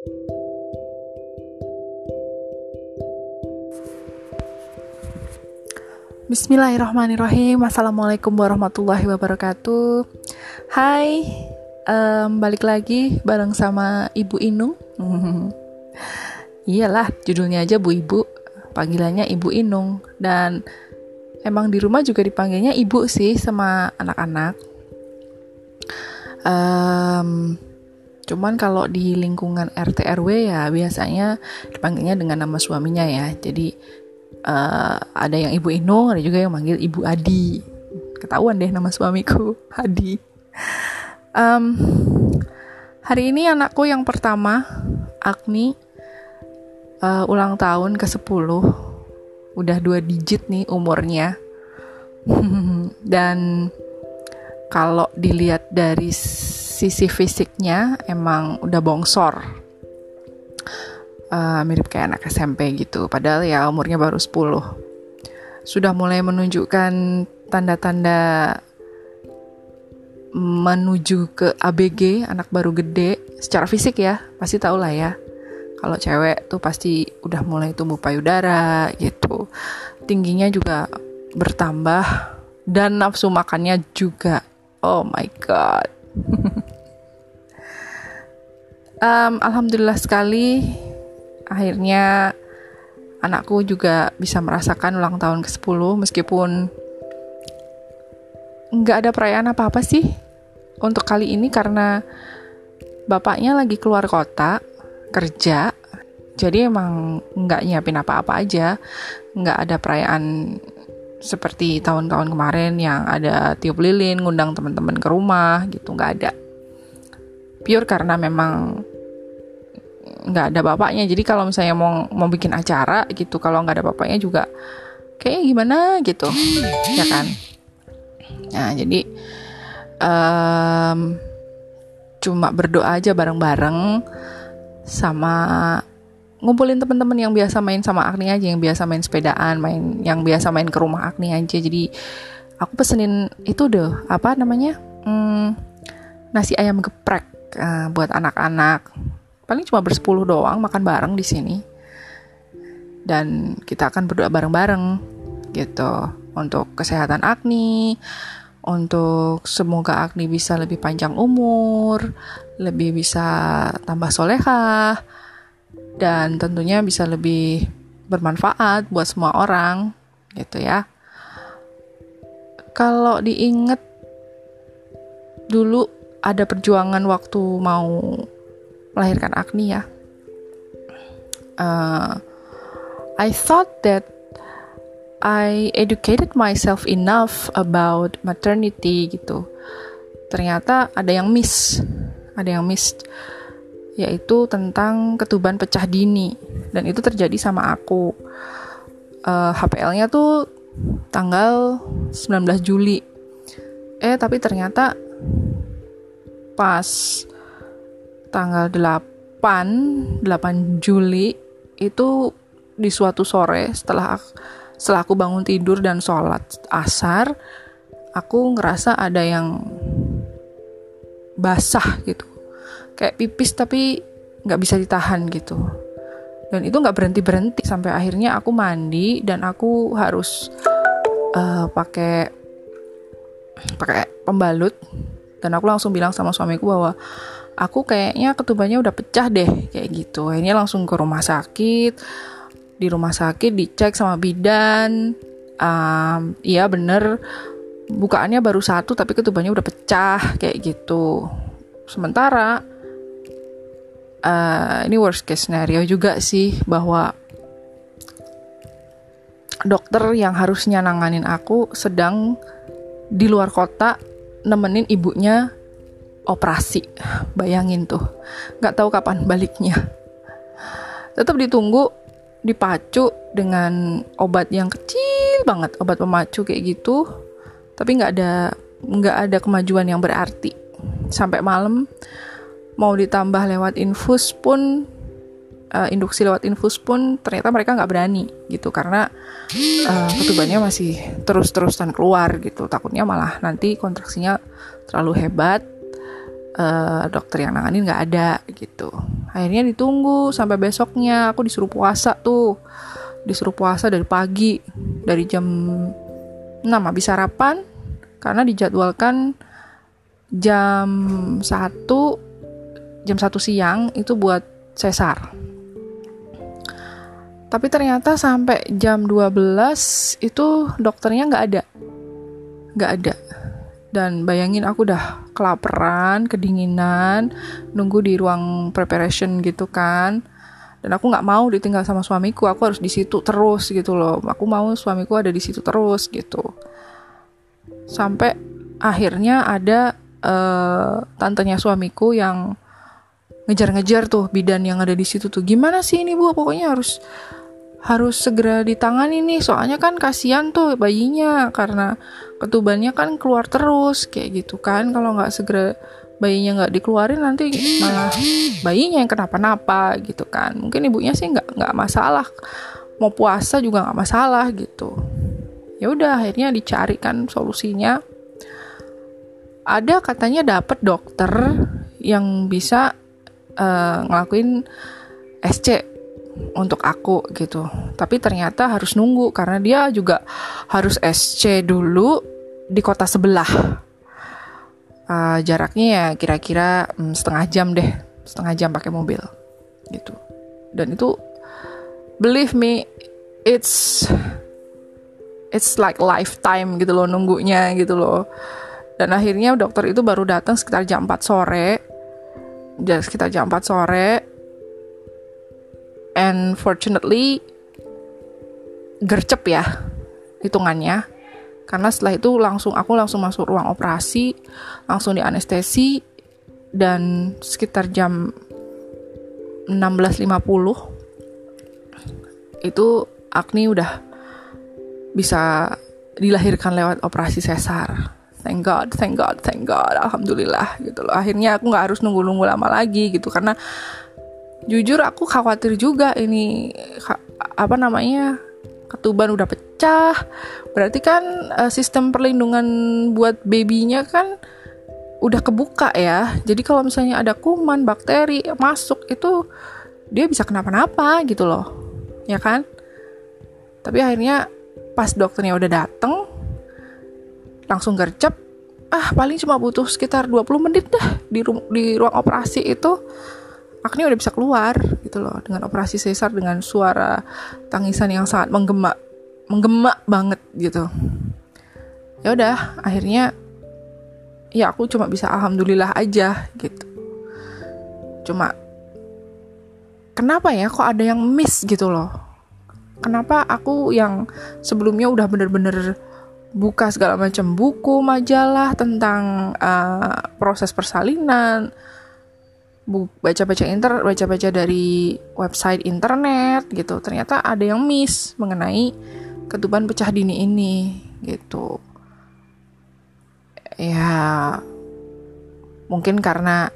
Bismillahirrahmanirrahim. Assalamualaikum warahmatullahi wabarakatuh. Hai um, Balik lagi bareng sama Ibu Inung. Iyalah judulnya aja Bu Ibu. Panggilannya Ibu Inung. Dan emang di rumah juga dipanggilnya Ibu sih sama anak-anak. Um, Cuman kalau di lingkungan RT RW ya biasanya dipanggilnya dengan nama suaminya ya. Jadi uh, ada yang ibu Inung ada juga yang manggil ibu Adi. Ketahuan deh nama suamiku Adi. Um, hari ini anakku yang pertama Agni. Uh, ulang tahun ke 10 udah dua digit nih umurnya. Dan kalau dilihat dari sisi fisiknya emang udah bongsor uh, mirip kayak anak SMP gitu. Padahal ya umurnya baru 10. Sudah mulai menunjukkan tanda-tanda menuju ke ABG, anak baru gede. Secara fisik ya, pasti tau lah ya. Kalau cewek tuh pasti udah mulai tumbuh payudara gitu. Tingginya juga bertambah dan nafsu makannya juga. Oh my god. um, Alhamdulillah sekali. Akhirnya anakku juga bisa merasakan ulang tahun ke-10 meskipun nggak ada perayaan apa-apa sih untuk kali ini karena bapaknya lagi keluar kota kerja. Jadi emang nggak nyiapin apa-apa aja. Nggak ada perayaan seperti tahun-tahun kemarin yang ada tiup lilin ngundang teman-teman ke rumah gitu. Nggak ada. Pure karena memang nggak ada bapaknya. Jadi kalau misalnya mau mau bikin acara gitu kalau nggak ada bapaknya juga kayak gimana gitu. Ya kan? Nah jadi um, cuma berdoa aja bareng-bareng sama ngumpulin teman-teman yang biasa main sama Agni aja yang biasa main sepedaan main yang biasa main ke rumah Agni aja. Jadi aku pesenin itu deh apa namanya hmm, nasi ayam geprek uh, buat anak-anak. Paling cuma bersepuluh doang makan bareng di sini. Dan kita akan berdoa bareng-bareng gitu. Untuk kesehatan Agni untuk semoga Agni bisa lebih panjang umur lebih bisa tambah soleha dan tentunya bisa lebih bermanfaat buat semua orang gitu ya kalau diinget dulu ada perjuangan waktu mau melahirkan Agni ya. Uh, I thought that I educated myself enough about maternity gitu. Ternyata ada yang miss, ada yang miss yaitu tentang ketuban pecah dini dan itu terjadi sama aku. Uh, HPL-nya tuh tanggal 19 Juli. Eh tapi ternyata pas tanggal 8 8 Juli itu di suatu sore setelah setelah aku bangun tidur dan sholat asar aku ngerasa ada yang basah gitu kayak pipis tapi nggak bisa ditahan gitu. Dan itu nggak berhenti berhenti sampai akhirnya aku mandi dan aku harus uh, pakai pakai pembalut. Dan aku langsung bilang sama suamiku bahwa aku kayaknya ketubannya udah pecah deh kayak gitu. Akhirnya langsung ke rumah sakit. Di rumah sakit dicek sama bidan. Um, iya bener bukaannya baru satu tapi ketubannya udah pecah kayak gitu. Sementara uh, ini worst case scenario juga sih bahwa dokter yang harusnya nanganin aku sedang di luar kota nemenin ibunya operasi. Bayangin tuh nggak tahu kapan baliknya. Tetap ditunggu dipacu dengan obat yang kecil banget obat pemacu kayak gitu. Tapi nggak ada nggak ada kemajuan yang berarti. Sampai malam mau ditambah lewat infus pun uh, induksi lewat infus pun ternyata mereka nggak berani gitu karena uh, ketubannya masih terus-terusan keluar gitu. Takutnya malah nanti kontraksinya terlalu hebat uh, dokter yang nanganin nggak ada gitu. Akhirnya ditunggu sampai besoknya. Aku disuruh puasa tuh. Disuruh puasa dari pagi dari jam 6 habis sarapan karena dijadwalkan jam 1 jam 1 siang itu buat sesar tapi ternyata sampai jam 12 itu dokternya nggak ada nggak ada dan bayangin aku udah kelaparan, kedinginan, nunggu di ruang preparation gitu kan. Dan aku nggak mau ditinggal sama suamiku, aku harus di situ terus gitu loh. Aku mau suamiku ada di situ terus gitu. Sampai akhirnya ada uh, tantenya suamiku yang ngejar-ngejar tuh bidan yang ada di situ tuh. Gimana sih ini bu? Pokoknya harus harus segera ditangani nih. Soalnya kan kasihan tuh bayinya karena ketubannya kan keluar terus kayak gitu kan. Kalau nggak segera bayinya nggak dikeluarin nanti malah bayinya yang kenapa-napa gitu kan. Mungkin ibunya sih nggak nggak masalah. Mau puasa juga nggak masalah gitu. Ya udah akhirnya dicari kan solusinya. Ada katanya dapat dokter yang bisa uh, ngelakuin SC untuk aku gitu. Tapi ternyata harus nunggu karena dia juga harus SC dulu di kota sebelah. Uh, jaraknya ya kira-kira um, setengah jam deh, setengah jam pakai mobil gitu. Dan itu believe me, it's it's like lifetime gitu loh nunggunya gitu loh. Dan akhirnya dokter itu baru datang sekitar jam 4 sore. Dan sekitar jam 4 sore. And fortunately gercep ya hitungannya. Karena setelah itu langsung aku langsung masuk ruang operasi langsung di anestesi dan sekitar jam 16.50 itu Agni udah bisa dilahirkan lewat operasi sesar thank God, thank God, thank God, alhamdulillah gitu loh. Akhirnya aku nggak harus nunggu-nunggu lama lagi gitu. Karena jujur aku khawatir juga ini apa namanya ketuban udah pecah. Berarti kan uh, sistem perlindungan buat babynya kan udah kebuka ya. Jadi kalau misalnya ada kuman bakteri masuk itu dia bisa kenapa-napa gitu loh. Ya kan? Tapi akhirnya pas dokternya udah dateng langsung gercep. Ah paling cuma butuh sekitar 20 menit dah di, ru di ruang operasi itu. Agni udah bisa keluar gitu loh dengan operasi sesar dengan suara tangisan yang sangat menggema menggema banget gitu. Ya udah akhirnya ya aku cuma bisa alhamdulillah aja gitu. Cuma kenapa ya kok ada yang miss gitu loh? Kenapa aku yang sebelumnya udah bener-bener buka segala macam buku majalah tentang uh, proses persalinan baca-baca inter baca-baca dari website internet gitu. Ternyata ada yang miss mengenai ketuban pecah dini ini gitu. Ya mungkin karena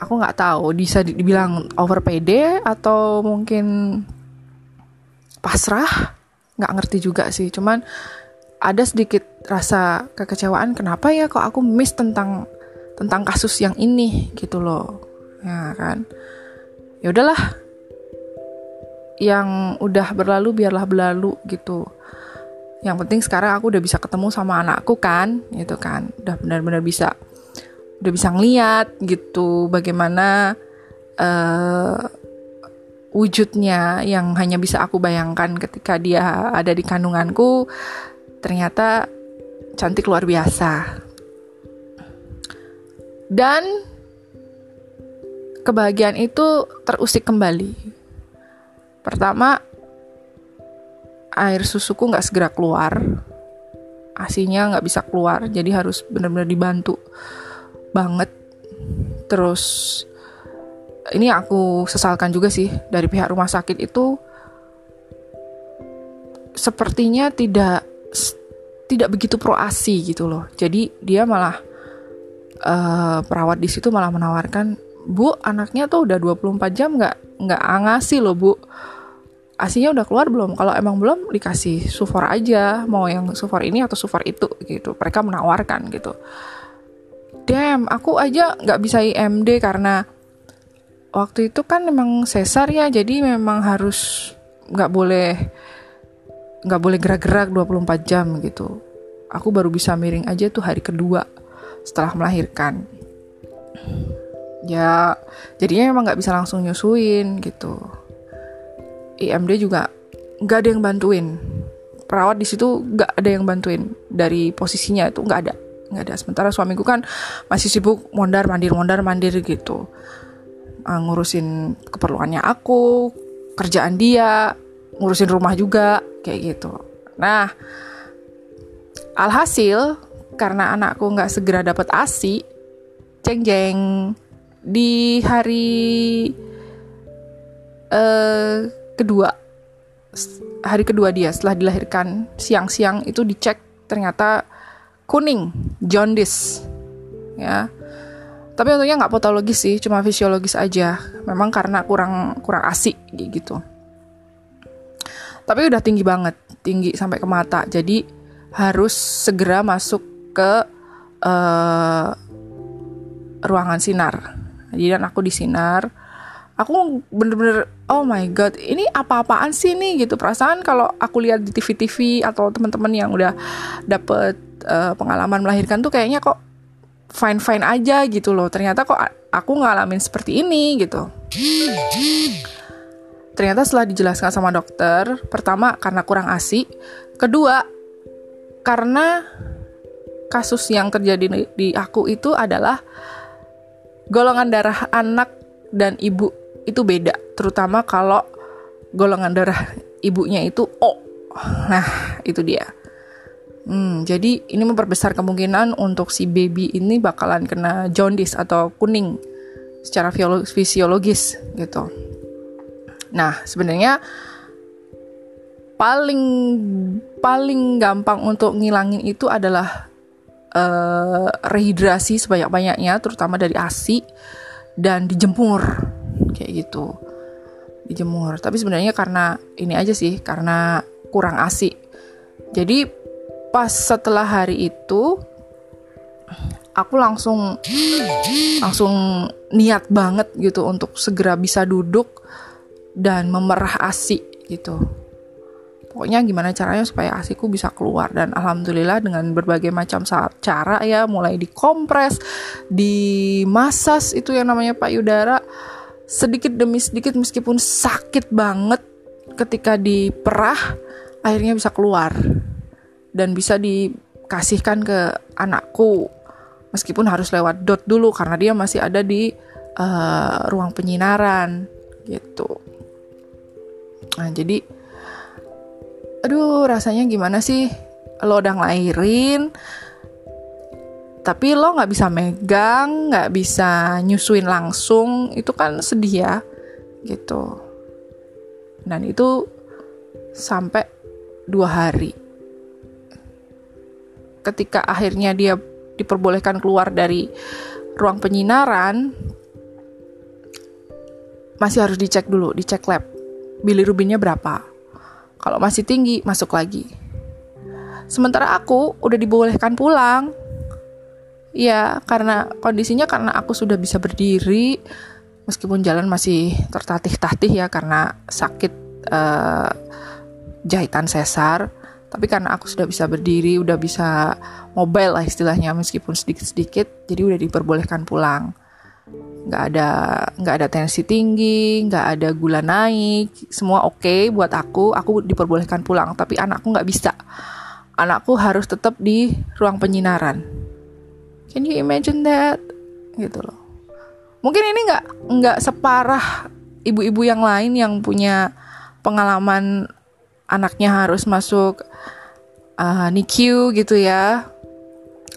aku nggak tahu bisa dibilang over atau mungkin pasrah nggak ngerti juga sih. Cuman ada sedikit rasa kekecewaan kenapa ya kok aku miss tentang tentang kasus yang ini gitu loh. Ya kan? Ya udahlah. Yang udah berlalu biarlah berlalu gitu. Yang penting sekarang aku udah bisa ketemu sama anakku kan gitu kan. Udah benar-benar bisa udah bisa ngeliat gitu bagaimana uh, wujudnya yang hanya bisa aku bayangkan ketika dia ada di kandunganku ternyata cantik luar biasa dan kebahagiaan itu terusik kembali. Pertama, air susuku nggak segera keluar, asinya nggak bisa keluar, jadi harus benar-benar dibantu banget. Terus ini aku sesalkan juga sih dari pihak rumah sakit itu sepertinya tidak tidak begitu proasi gitu loh. Jadi dia malah uh, perawat di situ malah menawarkan bu anaknya tuh udah 24 jam nggak nggak ngasih loh bu. Asinya udah keluar belum? Kalau emang belum dikasih sufor aja. Mau yang sufor ini atau sufor itu gitu. Mereka menawarkan gitu. Damn aku aja nggak bisa IMD karena waktu itu kan memang sesar ya jadi memang harus nggak boleh nggak boleh gerak-gerak 24 jam gitu. Aku baru bisa miring aja tuh hari kedua setelah melahirkan. Ya jadinya memang nggak bisa langsung nyusuin gitu. IMD juga nggak ada yang bantuin. Perawat di situ nggak ada yang bantuin. Dari posisinya itu nggak ada nggak ada. Sementara suamiku kan masih sibuk mondar mandir mondar mandir gitu uh, ngurusin keperluannya aku, kerjaan dia, ngurusin rumah juga kayak gitu. Nah, alhasil karena anakku nggak segera dapat asi, ceng jeng di hari uh, kedua hari kedua dia setelah dilahirkan siang-siang itu dicek ternyata kuning jaundice ya tapi untungnya nggak patologis sih cuma fisiologis aja. Memang karena kurang kurang asik gitu. Tapi udah tinggi banget tinggi sampai ke mata. Jadi harus segera masuk ke uh, ruangan sinar. Jadi dan aku di sinar. Aku bener-bener oh my god ini apa-apaan sih nih gitu. Perasaan kalau aku lihat di TV-TV atau teman-teman yang udah dapet uh, pengalaman melahirkan tuh kayaknya kok fine fine aja gitu loh. Ternyata kok aku ngalamin seperti ini gitu. Ternyata setelah dijelaskan sama dokter pertama karena kurang asi kedua karena kasus yang terjadi di aku itu adalah golongan darah anak dan ibu itu beda terutama kalau golongan darah ibunya itu O. Nah itu dia Hmm, jadi ini memperbesar kemungkinan untuk si baby ini bakalan kena jaundice atau kuning secara fisiologis gitu. Nah, sebenarnya paling paling gampang untuk ngilangin itu adalah uh, rehidrasi sebanyak-banyaknya terutama dari ASI dan dijemur kayak gitu. Dijemur. Tapi sebenarnya karena ini aja sih, karena kurang ASI. Jadi pas setelah hari itu aku langsung langsung niat banget gitu untuk segera bisa duduk dan memerah asi gitu. Pokoknya gimana caranya supaya asiku bisa keluar dan alhamdulillah dengan berbagai macam cara ya mulai dikompres, dimasas itu yang namanya payudara sedikit demi sedikit meskipun sakit banget ketika diperah akhirnya bisa keluar dan bisa dikasihkan ke anakku. Meskipun harus lewat dot dulu karena dia masih ada di uh, ruang penyinaran gitu. Nah jadi aduh rasanya gimana sih? Lo udah ngelahirin tapi lo nggak bisa megang nggak bisa nyusuin langsung itu kan sedih ya gitu. Dan itu sampai dua hari ketika akhirnya dia diperbolehkan keluar dari ruang penyinaran masih harus dicek dulu, dicek lab. Bilirubinnya berapa? Kalau masih tinggi, masuk lagi. Sementara aku udah dibolehkan pulang. Ya, karena kondisinya karena aku sudah bisa berdiri meskipun jalan masih tertatih-tatih ya karena sakit uh, jahitan sesar tapi karena aku sudah bisa berdiri udah bisa mobile lah istilahnya meskipun sedikit-sedikit jadi udah diperbolehkan pulang. Nggak ada nggak ada tensi tinggi nggak ada gula naik semua oke okay buat aku aku diperbolehkan pulang. Tapi anakku nggak bisa. Anakku harus tetap di ruang penyinaran. Can you imagine that? Gitu loh. Mungkin ini nggak nggak separah ibu-ibu yang lain yang punya pengalaman anaknya harus masuk uh, NICU gitu ya.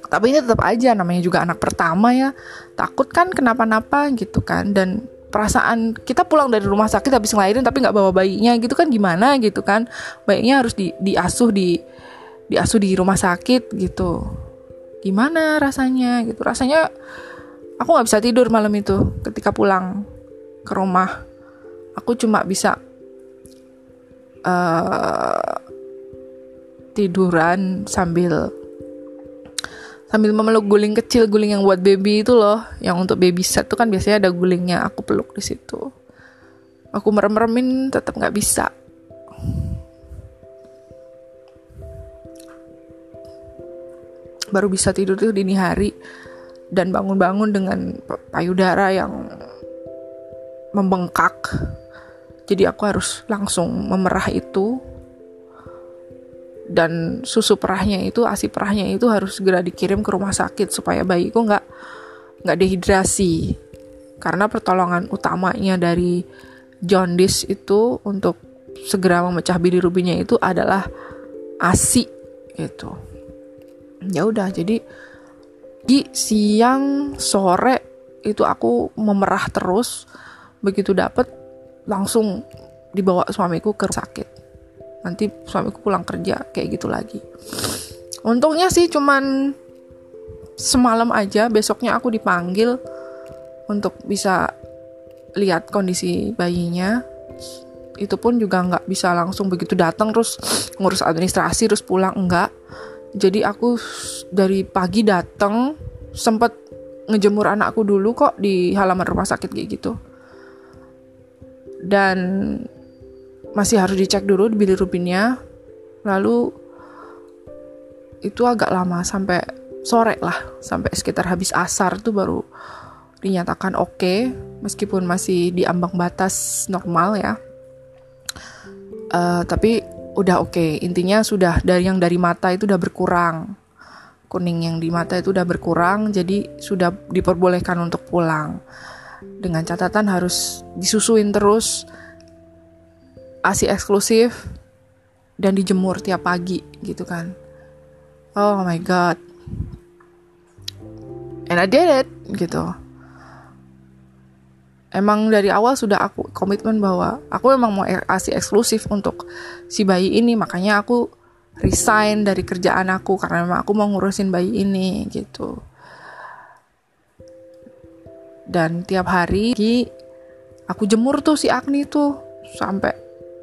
Tapi ini tetap aja namanya juga anak pertama ya. Takut kan kenapa-napa gitu kan. Dan perasaan kita pulang dari rumah sakit habis ngelahirin tapi nggak bawa bayinya gitu kan gimana gitu kan. Bayinya harus di diasuh di diasuh di rumah sakit gitu. Gimana rasanya gitu. Rasanya aku nggak bisa tidur malam itu ketika pulang ke rumah. Aku cuma bisa uh, tiduran sambil sambil memeluk guling kecil guling yang buat baby itu loh. Yang untuk baby set tuh kan biasanya ada gulingnya aku peluk di situ. Aku merem-meremin tetap nggak bisa. Baru bisa tidur tuh dini hari dan bangun-bangun dengan payudara yang membengkak jadi aku harus langsung memerah itu. Dan susu perahnya itu asi perahnya itu harus segera dikirim ke rumah sakit supaya bayiku nggak nggak dehidrasi. Karena pertolongan utamanya dari jaundice itu untuk segera memecah bilirubinnya itu adalah asi gitu. Ya udah jadi di siang sore itu aku memerah terus. Begitu dapet langsung dibawa suamiku ke rumah sakit. Nanti suamiku pulang kerja kayak gitu lagi. Untungnya sih cuman semalam aja besoknya aku dipanggil untuk bisa lihat kondisi bayinya. Itu pun juga nggak bisa langsung begitu datang terus ngurus administrasi terus pulang enggak jadi aku dari pagi datang sempet ngejemur anakku dulu kok di halaman rumah sakit kayak gitu dan masih harus dicek dulu bilirubinnya lalu itu agak lama sampai sore lah. Sampai sekitar habis asar tuh baru dinyatakan oke okay, meskipun masih di ambang batas normal ya. Uh, tapi udah oke. Okay. intinya sudah dari yang dari mata itu udah berkurang. Kuning yang di mata itu udah berkurang jadi sudah diperbolehkan untuk pulang dengan catatan harus disusuin terus ASI eksklusif dan dijemur tiap pagi gitu kan. Oh my god. And I did it gitu. Emang dari awal sudah aku komitmen bahwa aku memang mau ASI eksklusif untuk si bayi ini, makanya aku resign dari kerjaan aku karena memang aku mau ngurusin bayi ini gitu. Dan tiap hari aku jemur tuh si Agni tuh. Sampai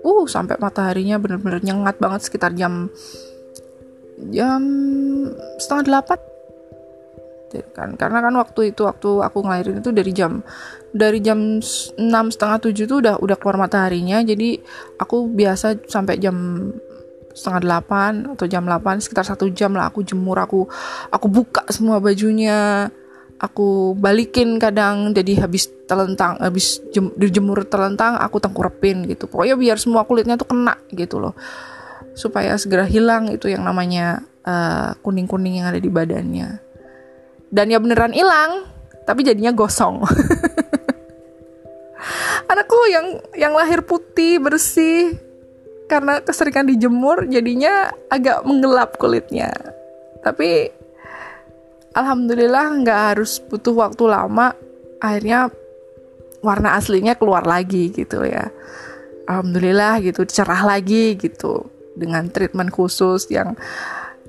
uh sampai mataharinya bener-bener nyengat banget sekitar jam jam setengah delapan. Kan karena kan waktu itu waktu aku ngelahirin itu dari jam dari jam enam setengah tujuh tuh udah udah keluar mataharinya. Jadi aku biasa sampai jam setengah delapan atau jam delapan sekitar satu jam lah aku jemur aku aku buka semua bajunya aku balikin kadang jadi habis telentang habis jem, dijemur telentang aku tengkurepin gitu. Pokoknya biar semua kulitnya tuh kena gitu loh. Supaya segera hilang itu yang namanya uh, kuning-kuning yang ada di badannya. Dan ya beneran hilang tapi jadinya gosong. Anakku yang yang lahir putih bersih karena keseringan dijemur jadinya agak menggelap kulitnya. Tapi alhamdulillah nggak harus butuh waktu lama. Akhirnya warna aslinya keluar lagi gitu ya. Alhamdulillah gitu cerah lagi gitu dengan treatment khusus yang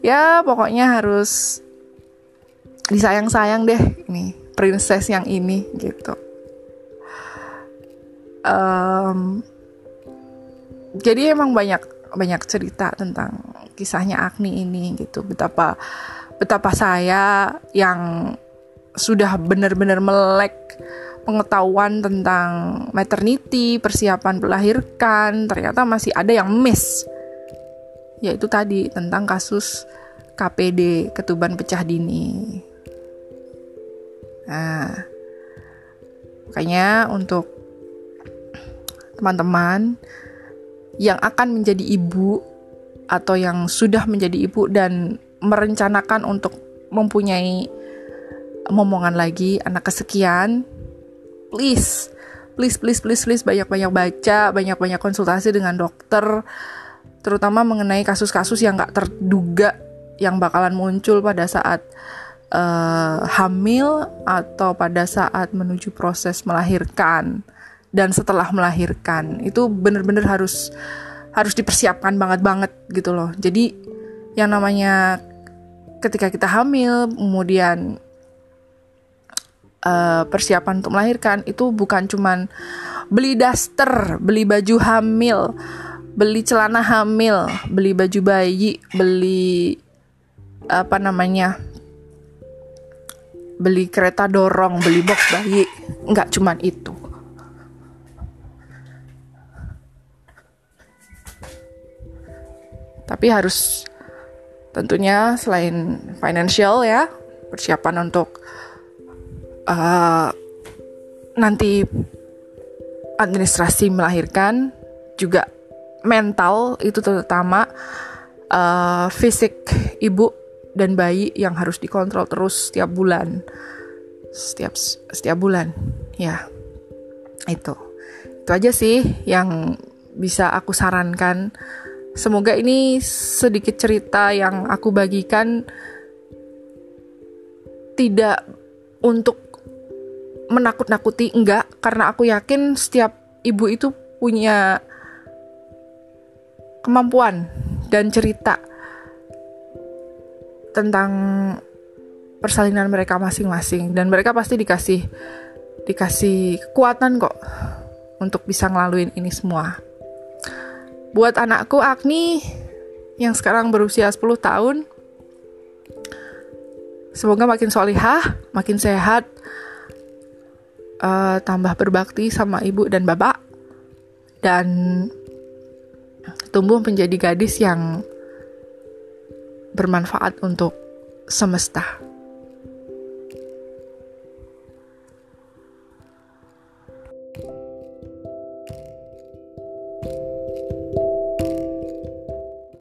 ya pokoknya harus disayang-sayang deh ini princess yang ini gitu. Um, jadi emang banyak banyak cerita tentang kisahnya Agni ini gitu betapa betapa saya yang sudah benar-benar melek pengetahuan tentang maternity, persiapan melahirkan, ternyata masih ada yang miss. Yaitu tadi tentang kasus KPD, ketuban pecah dini. Nah, makanya untuk teman-teman yang akan menjadi ibu atau yang sudah menjadi ibu dan merencanakan untuk mempunyai momongan lagi anak kesekian, please, please, please, please, please banyak-banyak baca, banyak-banyak konsultasi dengan dokter, terutama mengenai kasus-kasus yang gak terduga yang bakalan muncul pada saat uh, hamil atau pada saat menuju proses melahirkan dan setelah melahirkan. Itu bener-bener harus harus dipersiapkan banget banget gitu loh. Jadi yang namanya ketika kita hamil, kemudian uh, persiapan untuk melahirkan itu bukan cuman beli daster, beli baju hamil, beli celana hamil, beli baju bayi, beli apa namanya beli kereta dorong, beli box bayi, nggak cuman itu. Tapi harus tentunya selain financial ya, persiapan untuk uh, nanti administrasi melahirkan juga mental itu terutama uh, fisik ibu dan bayi yang harus dikontrol terus setiap bulan. Setiap setiap bulan ya. Itu. Itu aja sih yang bisa aku sarankan semoga ini sedikit cerita yang aku bagikan tidak untuk menakut-nakuti enggak karena aku yakin setiap ibu itu punya kemampuan dan cerita tentang persalinan mereka masing-masing dan mereka pasti dikasih dikasih kekuatan kok untuk bisa ngelaluin ini semua. Buat anakku Agni yang sekarang berusia 10 tahun, semoga makin solihah, makin sehat, uh, tambah berbakti sama ibu dan bapak, dan tumbuh menjadi gadis yang bermanfaat untuk semesta.